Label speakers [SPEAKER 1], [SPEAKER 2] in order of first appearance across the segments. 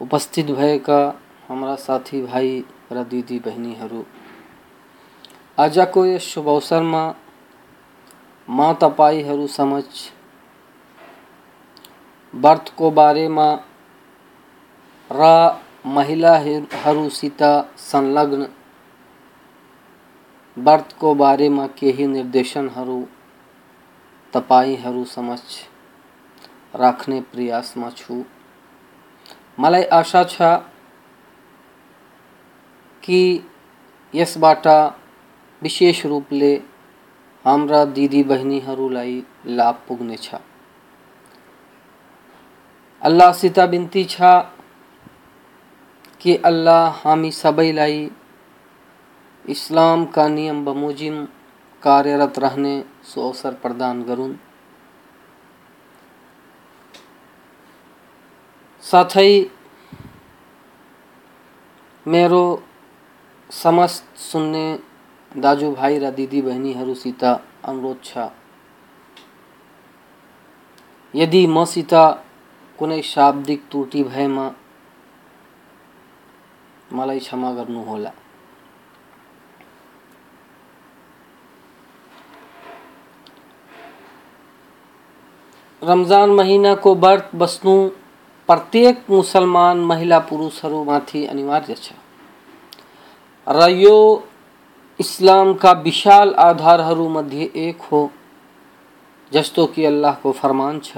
[SPEAKER 1] उपस्थित भएका हाम्रा साथी भाइ र दिदी बहिनीहरू आजको यस शुभ अवसरमा म तपाईँहरू समक्ष व्रतको बारेमा र महिलाहरूसित संलग्न व्रतको बारेमा केही निर्देशनहरू तपाईँहरू समक्ष राख्ने प्रयासमा छु। मलाई आशा छ कि यसबाट विशेष रूपले हाम्रा दिदी बहिनीहरूलाई लाभ पुग्नेछ अल्लाहसित बिन्ती छ कि अल्लाह हामी सबैलाई इस्लामका नियम बमोजिम कार्यरत रहने सो अवसर प्रदान गरून् साथै मेरो समस्त सुन्ने दाजुभाइ र दिदीबहिनीहरूसित अनुरोध छ, यदि मसित कुनै शाब्दिक त्रुटि भएमा मलाई क्षमा गर्नुहोला रमज़ान महिनाको व्रत बस्नु प्रत्येक मुसलमान महिला पुरुषहरूमाथि अनिवार्य छ। र यो इस्लामका विशाल आधारहरूमध्ये एक हो, जस्तो कि अल्लाहको फरमान छ।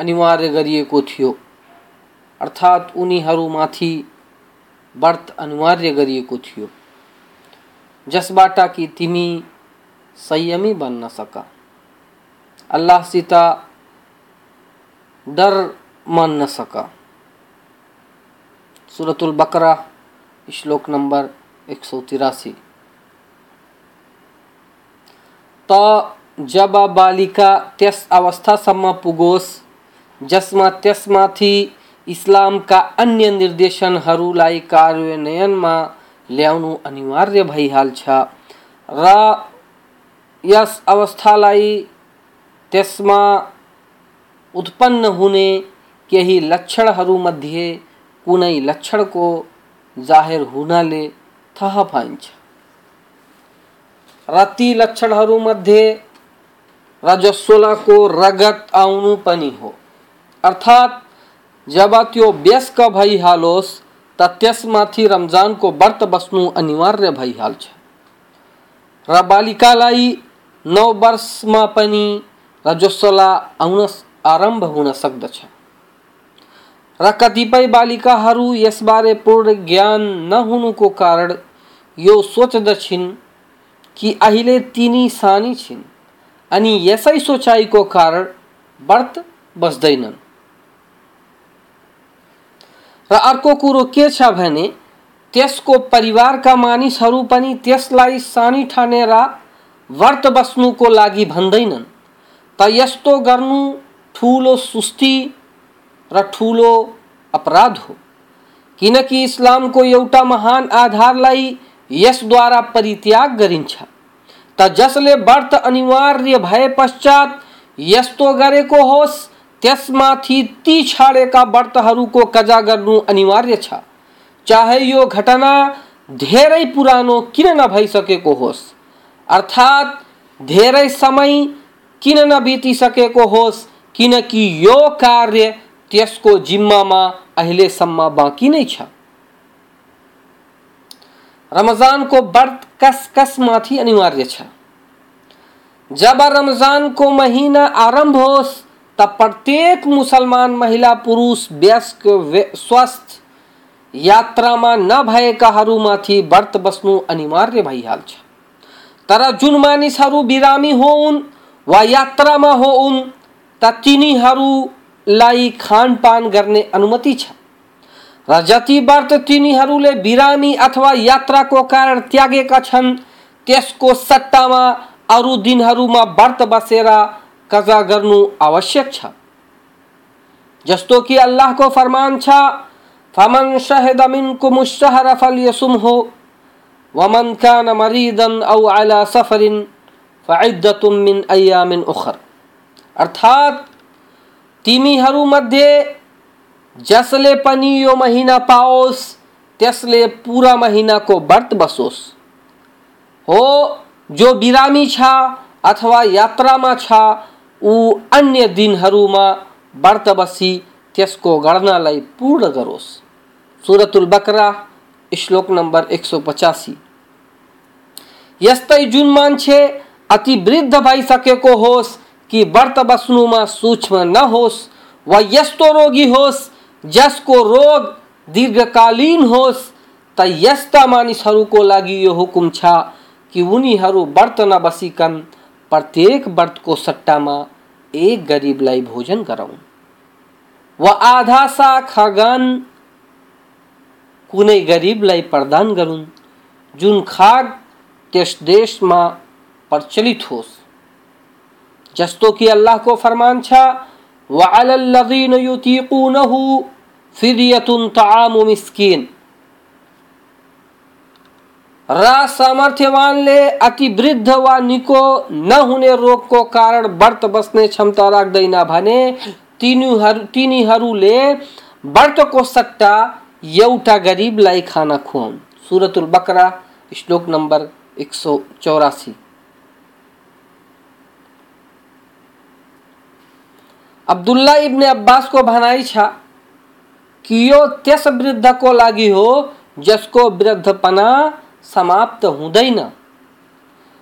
[SPEAKER 1] अनिवार्य थियो। अर्थात् उनीहरूमाथि व्रत अनिवार्य गरिएको थियो। जसबाट कि तिमी संयमी बन बन्न सका। अल्लाहसित डर मान्न सका। सुरतुल बकरा, श्लोक नंबर एक सौ तिरासी। त जब बालिका त्यस अवस्थासम्म पुगोस् जसमा त्यसमाथि इस्लामका अन्य निर्देशनहरूलाई कार्यान्वयनमा ल्याउनु अनिवार्य भइहाल्छ र यस अवस्थालाई त्यसमा उत्पन्न हुने केही लक्षणहरूमध्ये कुनै लक्षणको जाहेर हुनाले थाहा पाइन्छ। र ती लक्षणहरूमध्ये रजस्वलाको रगत आउनु पनि हो। अर्थात्, जब त्यो व्यस्क भइहालोस् त त्यसमाथि रमजानको व्रत बस्नु अनिवार्य भइहाल्छ र बालिकालाई नौ वर्षमा पनि रजस्वला आउन आरंभ हुन सक्दछ। र कतिपय बालिकाहरू यसबारे पूर्ण ज्ञान नहुनुको कारण यो सोच्दछिन् कि अहिले तिनी सानी छिन् अनि यसै सोचाइको कारण व्रत बस्दैनन्। र अर्को कुरो के छ भने, त्यसको परिवारका मानिसहरू पनि त्यसलाई सानी ठानेर व्रत बस्नुको लागि भन्दैनन्। त यस्तो गर्नु ठुलो सुस्ती र ठुलो अपराध हो। किनकि इस्लामको एउटा महान आधारलाई यसद्वारा परित्याग गरिन्छ। त जसले व्रत अनिवार्य भए पश्चात यस्तो गरेको होस् त्यसमाथि ती छाडेका व्रतहरूको कजा गर्नु अनिवार्य छ। चाहे यो घटना धेरै पुरानो किन नभइसकेको होस्, अर्थात् धेरै समय किन नबितिसकेको होस्, किनकि यो कार्य त्यसको जिम्मामा अहिलेसम्म बाँकी नै छ। रमजानको व्रत कस कसमाथि अनिवार्य छ। जब रमजानको महिना आरंभ होस् तब प्रत्येक मुसलमान महिला, पुरुष, व्यस्क स्वस्थ यात्रामा नभएकाहरूमाथि व्रत बस्नु अनिवार्य भइहाल्छ तर जुन मानिसहरू बिरामी होउन् वा यात्रामा होउन्, त तिनीहरूलाई खानपान गर्ने अनुमति जति व्रत तिनीहरूले बिरामी अथवा यात्राको कारण त्यागेका छन्, त्यसको सट्टामा अरू दिनहरूमा कजा गर्नु आवश्यक छ। जस्तो कि अल्लाहको फरमान छ, फमन शहद मिनकुम शहर फलयसुमहु, वमन कान मरीदन अला सफरिन, फइद्दतुम मिन उखर। अर्थात तिमीहरूमध्ये जसले पनि यो महिना पाओस्, त्यसले पुरा महिनाको व्रत बसोस्। हो, जो बिरामी छ अथवा यात्रामा छ ऊ अन्य दिनहरूमा व्रत बसी त्यसको गणनालाई पूर्ण गरोस्। सुरतुल बकरा, श्लोक नम्बर एक सौ पचासी। यस्तै जुन मान्छे अति वृद्ध भइसकेको होस् कि व्रत बस्नुमा सूक्ष्म नहोस् वा यस्तो रोगी होस् जसको रोग दीर्घकालीन होस्, त यस्ता मानिसहरूको लागि यो हुकुम छ कि उनीहरू व्रत नबसिकन प्रत्येक व्रत को सट्टा में एक गरीब लाई भोजन कराऊं। व आधा सा खगन कुने गरीब लाई प्रदान करूँ, जुन खाग त्यस देश में प्रचलित होस। जस्तो कि अल्लाह को फरमान छा व अलल्लज़ीन युतीकूनहु फ़िदियतुन तआमु मिस्कीन। र सामर्थ्यवानले अति वृद्ध वा निको नहुने रोगको कारण व्रत बस्ने क्षमता राख्दैन भने तिनीहरू तिनीहरूले व्रतको सट्टा एउटा गरिबलाई खाना खुवाउन्। सुरतुल बकरा, श्लोक नम्बर एक सौ चौरासी। अब्दुल्ला इब्ने अब्बास को भनाई छ कि यो त्यस वृद्धको लागि हो, जसको वृद्धपना समाप्त हुँदैन।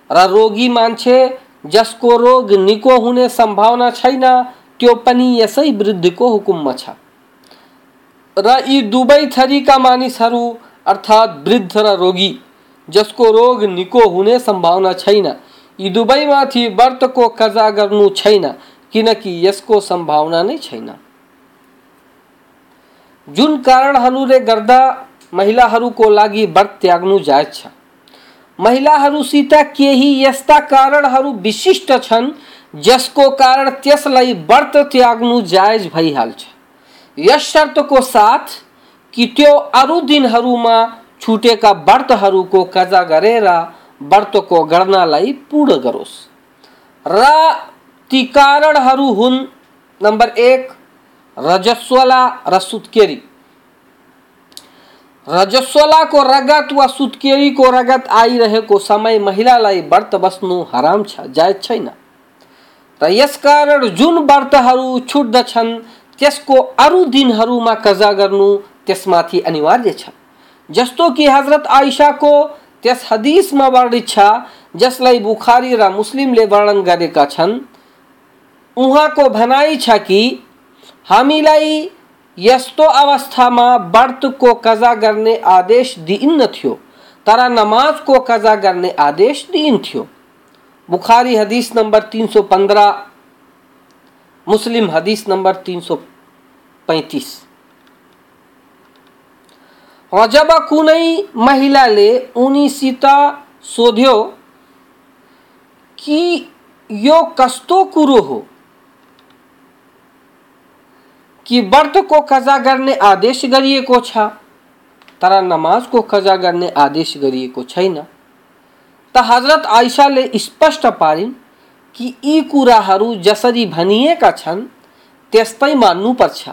[SPEAKER 1] र रोगी मान्छे जसको रोग निको हुने सम्भावना छैन, त्यो पनि यसै वृद्धको हुकुममा छ। र यी दुवै थरीका मानिसहरू अर्थात् वृद्ध र रोगी, जसको रोग निको हुने सम्भावना छैन, यी दुवैमाथि व्रतको कजा गर्नु छैन, किनकि यसको सम्भावना नै छैन। जुन कारणहरूले गर्दा महिलाहरूको लागि व्रत त्याग्नु जायज़ छ। महिलाहरूसित केही यस्ता कारणहरू विशिष्ट छन्, जसको कारण त्यसलाई व्रत त्याग्नु जायज़ भइहाल्छ यस शर्तको साथ कि त्यो अरू दिनहरूमा छुटेका व्रतहरूको कजा गरेर व्रतको गर्नलाई पूर्ण गरोस्। र ती कारणहरू हुन्, नम्बर एक, रजस्वला र सुत्केरी। रजस्वलाको रगत वा सुत्केरीको रगत आइरहेको समय महिलालाई व्रत बस्नु हराम छ, जायज़ छैन। र यसकारण जुन व्रतहरू छुट्दछन्, त्यसको अरू दिनहरूमा कजा गर्नु त्यसमाथि अनिवार्य छ। जस्तो कि हज़रत आइसाको त्यस हदिसमा वर्णित छ, जसलाई बुखारी र मुस्लिमले वर्णन गरेका छन्, उहाँको भनाइ छ कि हामीलाई यस्तो अवस्थामा व्रतको कजा गर्ने आदेश दिइन्न तर नमाजको कजा गर्ने आदेश दिइन्थ्यो। बुखारी हदीस नंबर 315 मुस्लिम हदीस नंबर 335 जब कुनै महिलाले सीता सोध्यो कि यो कस्तो कुरो हो कि वर्त व्रतको कजा गर्ने आदेश गरिएको छ। तर नमाजको कजा गर्ने आदेश गरिएको छैन त हज़रत आइसाले स्पष्ट पारिन् कि यी कुराहरू जसरी भनिएका छन् त्यस्तै मान्नुपर्छ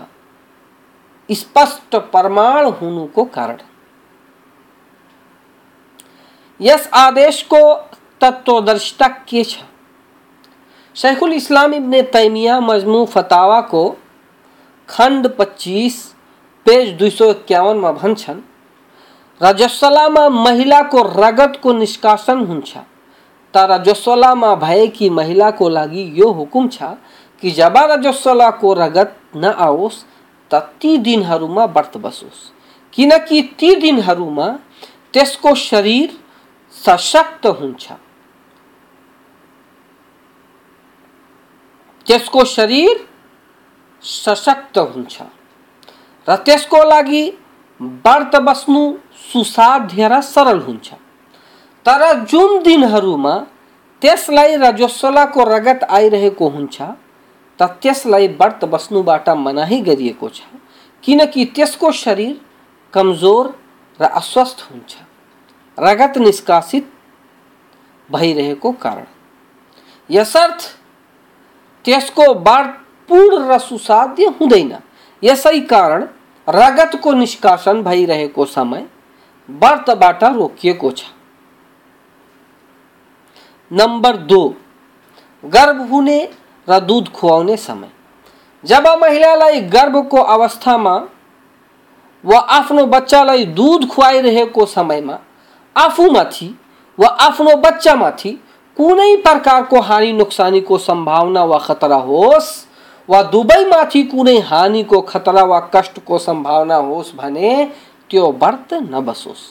[SPEAKER 1] स्पष्ट प्रमाण हुनुको कारण। यस आदेशको तत्वदर्शिता के छ। शेखुल इस्लाम इब्ने तैमिया मजमू फतावा को खंड 25 पेज दुई में भन्छन् रजस्वलामा महिलाको रगतको निष्कासन हुन्छ तर रजस्वलामा भएकी महिलाको लागि यो हुकुम छ कि जब रजस्वलाको रगत नआओस् त ती दिनहरूमा व्रत बसोस्। किनकि ती दिनहरूमा त्यसको शरीर सशक्त हुन्छ त्यसको शरीर सशक्त हुन्छ। र त्यसको लागि व्रत बस्नु सुसाध्य र सरल हुन्छ। तर जुन दिनहरूमा त्यसलाई रजस्वलाको रगत आइरहेको हुन्छ, त त्यसलाई व्रत बस्नुबाट मनाही गरिएको छ, किनकि त्यसको शरीर कमज़ोर र अस्वस्थ हुन्छ। रगत निष्कासित भइरहेको कारण। यसर्थ त्यसको व्रत पूर्ण रसुसाध्य सुसाध्य हुँदैन। यसै कारण रगतको निष्कासन भइरहेको समय व्रतबाट रोकिएको छ। नंबर दो, गर्भ हुने र दूध खुवाउने समय। जब महिलालाई गर्भको अवस्थामा वा आफ्नो बच्चालाई दुध खुवाइरहेको समयमा आफूमाथि वा आफ्नो बच्चामाथि कुनै प्रकारको हानि नोक्सानीको सम्भावना वा खतरा होस् वा दुवैमाथि कुनै हानिको खतरा वा कष्टको सम्भावना होस् भने त्यो व्रत नबसोस्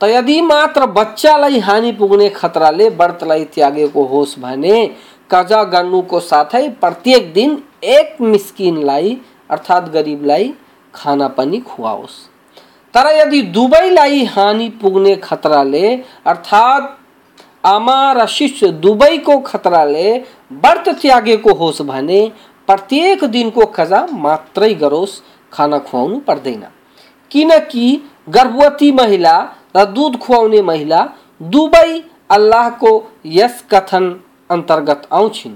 [SPEAKER 1] त यदि मात्र बच्चालाई हानि पुग्ने खतराले व्रतलाई त्यागेको होस् भने कजा गर्नुको साथै प्रत्येक दिन एक मिस्किनलाई अर्थात् गरिबलाई खाना पनि खुवाओस्। तर यदि दुवैलाई हानि पुग्ने खतराले अर्थात् आमा र शिष्य दुवैको खतराले व्रत त्यागेको होस् भने प्रत्येक दिनको कजा मात्रै गरोस् खाना खुवाउनु पर्दैन किनकि गर्भवती महिला र दूध खुवाउने महिला दुवै अल्लाहको यस कथन अन्तर्गत आउँछिन्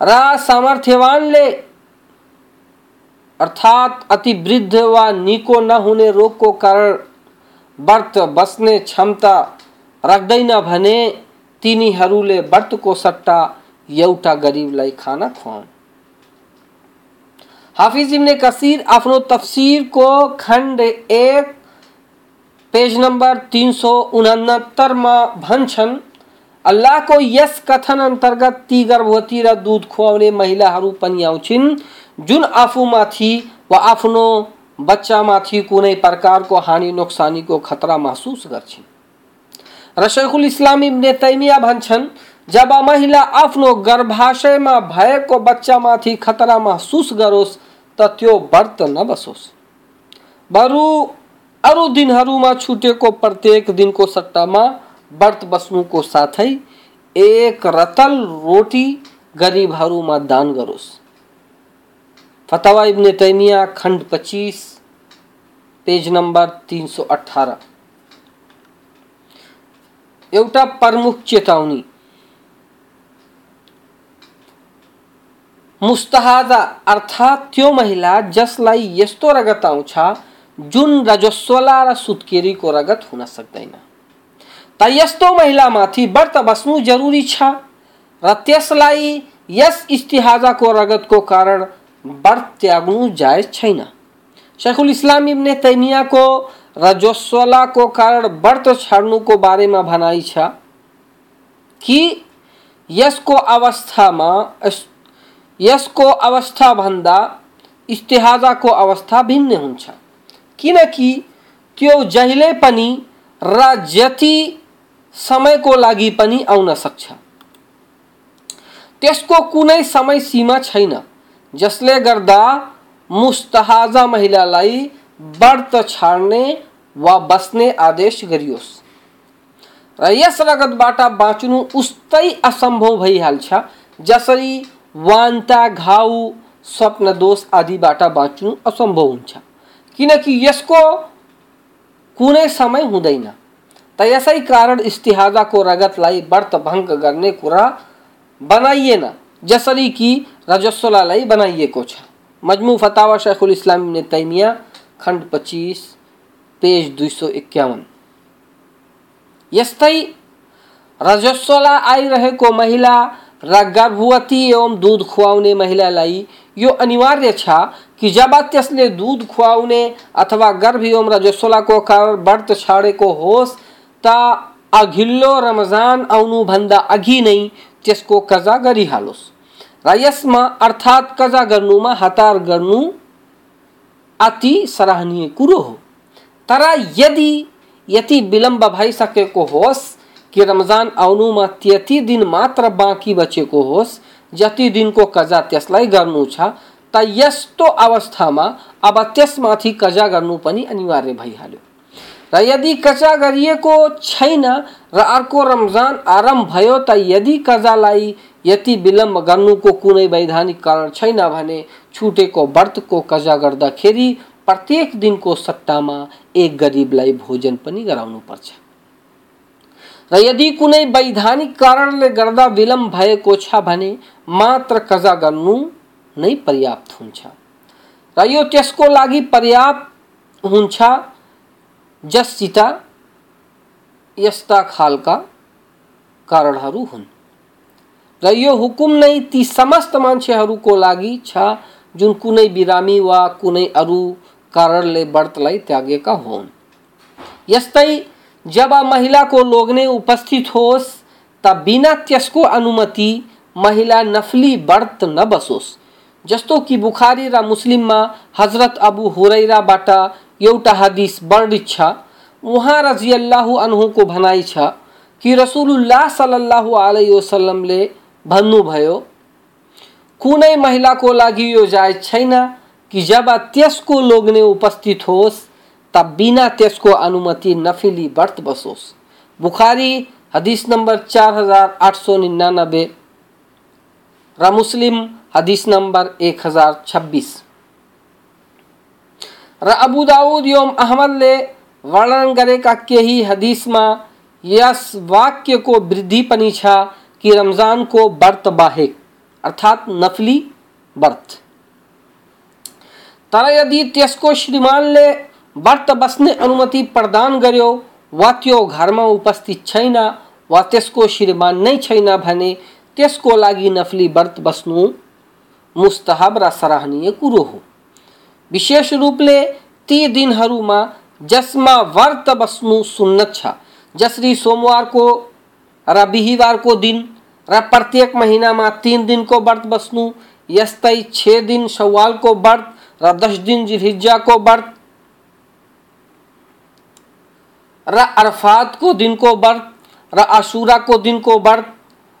[SPEAKER 1] र सामर्थ्यवानले अर्थात् अति वृद्ध वा निको नहुने रोगको कारण व्रत, बस्ने क्षमता राख्दैन भने तिनीहरूले व्रतको सट्टा एउटा गरिबलाई खाना खुवाउन्। हाफिज इब्ने कसीर आफ्नो तफसीरको खण्ड एक, पेज नम्बर तिन सौ उनहत्तरमा भन्छन्, अल्लाहको यस कथन अंतर्गत ती गर्भवती र दुध खुवाउने महिलाहरू पनि आउँछिन्। जुन आफूमाथि वा आफ्नो बच्चामाथि कुनै प्रकारको हानि नोक्सानीको खतरा महसुस गर्छिन्। र शैखुल इस्लाम इब्ने तैमिया भन्छन्, जब महिला आफ्नो गर्भाशयमा भएको बच्चामाथि खतरा महसुस गरोस्, त त्यो व्रत नबसोस् बरु अरू दिनहरूमा छुटेको प्रत्येक दिनको सट्टामा व्रत बस्नुको साथै एक रतल रोटी गरिबहरूमा दान गरोस्। फतवा इब्ने तैमिया खण्ड पच्चिस, पेज नम्बर तिन सौ अठार एउटा प्रमुख चेतावनी। मुस्तहाजा, अर्थात् त्यो महिला जसलाई यस्तो रगत आउँछ, जुन रजस्वला र सुत्केरीको रगत हुन सक्दैन। त यस्तो महिलामाथि व्रत बस्नु जरुरी छ, र त्यसलाई यस इस्तिहाजाको रगतको कारण व्रत त्याग्नु जायज़ छैन शेखुल इस्लाम इब्ने तैमियाको रजस्वलाको कारण व्रत छाड्नुको बारेमा भनाइ छ कि यसको अवस्थामा यसको अवस्थाभन्दा इस्तेहाजाको अवस्था भिन्न हुन्छ। किनकि त्यो जहिले पनि र जति समयको लागि पनि आउन सक्छ। त्यसको कुनै समय सीमा छैन। जसले गर्दा मुस्तहाजा महिलालाई व्रत छाड्ने वा बस्ने आदेश गरियोस्। र यस रगतबाट बाँच्नु उस्तै असम्भव भइहाल्छ, जसरी वान्ता घाउ स्वप्न दोष आदिबाट बाँच्नु असम्भव हुन्छ। किनकि यसको कुनै समय हुँदैन। त यसै कारण इस्तिहाजाको रगतलाई व्रत भङ्ग गर्ने कुरा बनाइएन, जसरी कि रजस्वलालाई बनाइएको छ। मजमु फतावा शेखुल इस्लाम ने तैमिया खंड पच्चीस, पेज दुई सौ इक्यावन यस्तै रजस्वला आइरहेको महिला र गर्भवती एवं दूध खुवाउने महिलालाई यो अनिवार्य छ कि जब त्यसले दूध खुवाउने अथवा गर्भ एवं रजस्वलाको कारण व्रत छाडेको होस्, त अघिल्लो रमज़ान आउनुभन्दा अघि नै त्यसको कजा गरिहालोस्। र यसमा अर्थात् कजा गर्नुमा हतार गर्नु अति सराहनीय कुरो हो तर यदि यति विलम्ब भइसकेको होस् कि रमज़ान आउनुमा त्यति दिन मात्र बाँकी बचेको होस् जति दिनको कजा त्यसलाई गर्नु छ त यस्तो अवस्थामा अब त्यसमाथि कजा गर्नु पनि अनिवार्य भइहाल्यो र यदि कजा गरिएको छैन, र अर्को रमज़ान आरंभ भयो, त यदि कजालाई यति विलम्ब गर्नुको कुनै वैधानिक कारण छैन भने छुटेको व्रतको कजा गर्दाखेरि प्रत्येक दिनको सट्टामा एक गरिबलाई भोजन पनि गराउनु पर्छ। र यदि कुनै वैधानिक कारणले गर्दा विलम्ब भएको छ भने मात्र कजा गर्नु नै पर्याप्त हुन्छ। र यो त्यसको लागि पर्याप्त हुन्छ। जससित यस्ता खालका कारणहरू हुन्। र यो हुकुम नै ती समस्त मान्छेहरूको लागि छ, जुन कुनै बिरामी वा कुनै अरू कारणले व्रतलाई त्यागेका हुन्। यस्तै, जब महिलाको लोग्ने उपस्थित होस्, त बिना त्यसको अनुमति महिला नफली व्रत नबसोस्, जस्तो कि बुखारी र मुस्लिममा हज़रत अबु हुरैराबाट एउटा हदिस वर्णित छ, उहाँ रजियल्लाहु अन्हुको भनाइ छ कि रसुलुल्लाह सल्लल्लाहु अलैहि वसल्लमले भन्नुभयो, कुनै महिलाको लागि यो जायज़ छैन कि जब त्यसको लोग्ने उपस्थित होस्, तब बिना त्यसको अनुमति नफिली व्रत बसोस्। बुखारी, हदीस नंबर चार हज़ार आठ सौ निन्यानबे र मुस्लिम, हदीस नंबर एक हज़ार छब्बीस। र अबू दाऊद अहमद अहमदले वर्णन गरेका केही हदिसमा यस वाक्य को वृद्धि पनि छ कि रमजानको व्रत बाहेक अर्थात नफली व्रत तर यदि त्यसको श्रीमानले व्रत बस्ने अनुमति प्रदान गर्यो वा त्यो घरमा उपस्थित छैन वा त्यसको श्रीमान नै छैन भने त्यसको लागि नफली व्रत बस्नु मुस्तहब र सराहनीय कुरो हो। विशेष रूपले ती दिनहरूमा जसमा व्रत बस्नु सुन्नत छ जसरी सोमवारको र बिहिबारको दिन, र प्रत्येक महिनामा तिन दिनको व्रत बस्नु यस्तै छ दिन सवालको व्रत, र दस दिन जिल्हिज्जाको व्रत, र अरफातको दिनको व्रत, र अशुराको दिनको व्रत,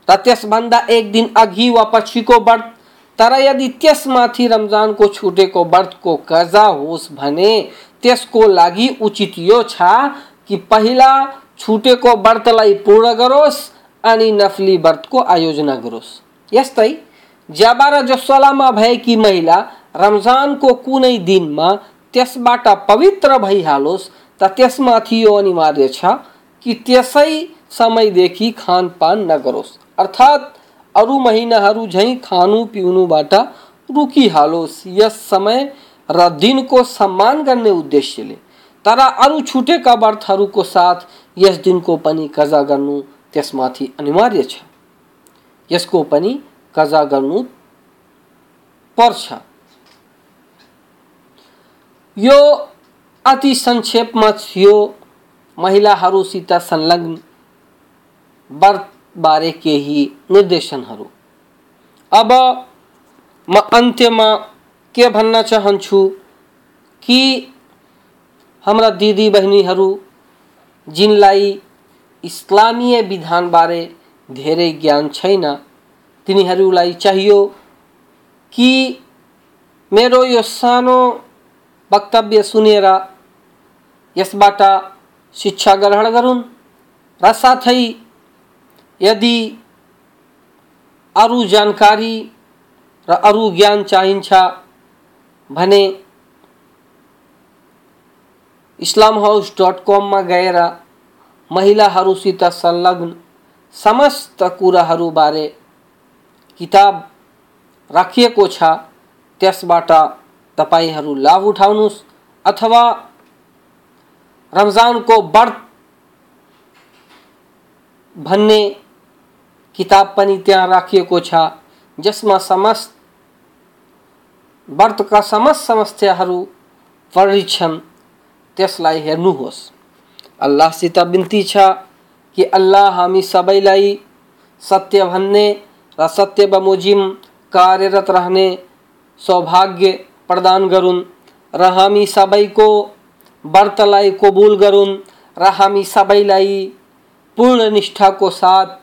[SPEAKER 1] र त्यसभन्दा एक दिन अघि वा पछिको व्रत तर यदि त्यसमाथि रमजानको छुटेको व्रतको कजा होस् भने, त्यसको लागि उचित यो छ कि पहिला छुटेको व्रतलाई पूर्ण गरोस् अनि नफली व्रतको आयोजना गरोस्। यस्तै ज्याबा र जसलामा भएकी महिला रमजानको कुनै दिनमा त्यसबाट पवित्र भइहालोस् त त्यसमाथि यो अनिवार्य छ कि त्यसै समयदेखि खानपान नगरोस्। अर्थात् अरू महिनाहरू झैँ खानु पिउनुबाट रुकिहालोस् यस समय र दिनको सम्मान गर्ने उद्देश्यले तर अरू छुटेका व्रतहरूको साथ यस दिनको पनि कजा गर्नु त्यसमाथि अनिवार्य छ। यसको पनि कजा गर्नु पर्छ। यो अति संक्षेपमा थियो। महिलाहरूसित संलग्न व्रत बारे केही निर्देशनहरू अब, म अन्त्यमा के भन्न चाहन्छु कि हाम्रा दिदी बहिनीहरू जिनलाई इस्लामीय विधानबारे धेरै ज्ञान छैन, तिनीहरूलाई चाहियो कि मेरो यो सानो वक्तव्य सुनेर यसबाट शिक्षा ग्रहण गरून् र साथै यदि अरू जानकारी र ज्ञान चाहिन्छ भने इस्लाम हाउस डट कममा गएर महिलाहरूसित संलग्न समस्त कुराहरूबारे किताब राखिएको छ, त्यसबाट तपाईँहरू लाभ उठाउनुहोस् अथवा रमज़ान को व्रत भन्ने किताब पनि त्यहाँ राखिएको छ, जसमा समस्त व्रतका समस्त समस्याहरू परिछन् त्यसलाई हेर्नुहोस् अल्लाहसित बिन्ती छ कि अल्लाह हामी सबैलाई सत्य भन्ने र सत्य बमोजिम कार्यरत रहने सौभाग्य प्रदान गरून् र हामी सबैको व्रतलाई कबुल गरून् र हामी सबैलाई पूर्ण निष्ठाको साथ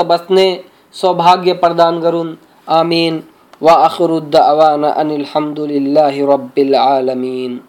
[SPEAKER 1] बस्ने सौभाग्य प्रदान करुन। आमीन। व अखरुद्दावाना अनिल रब्बिल आलमीन।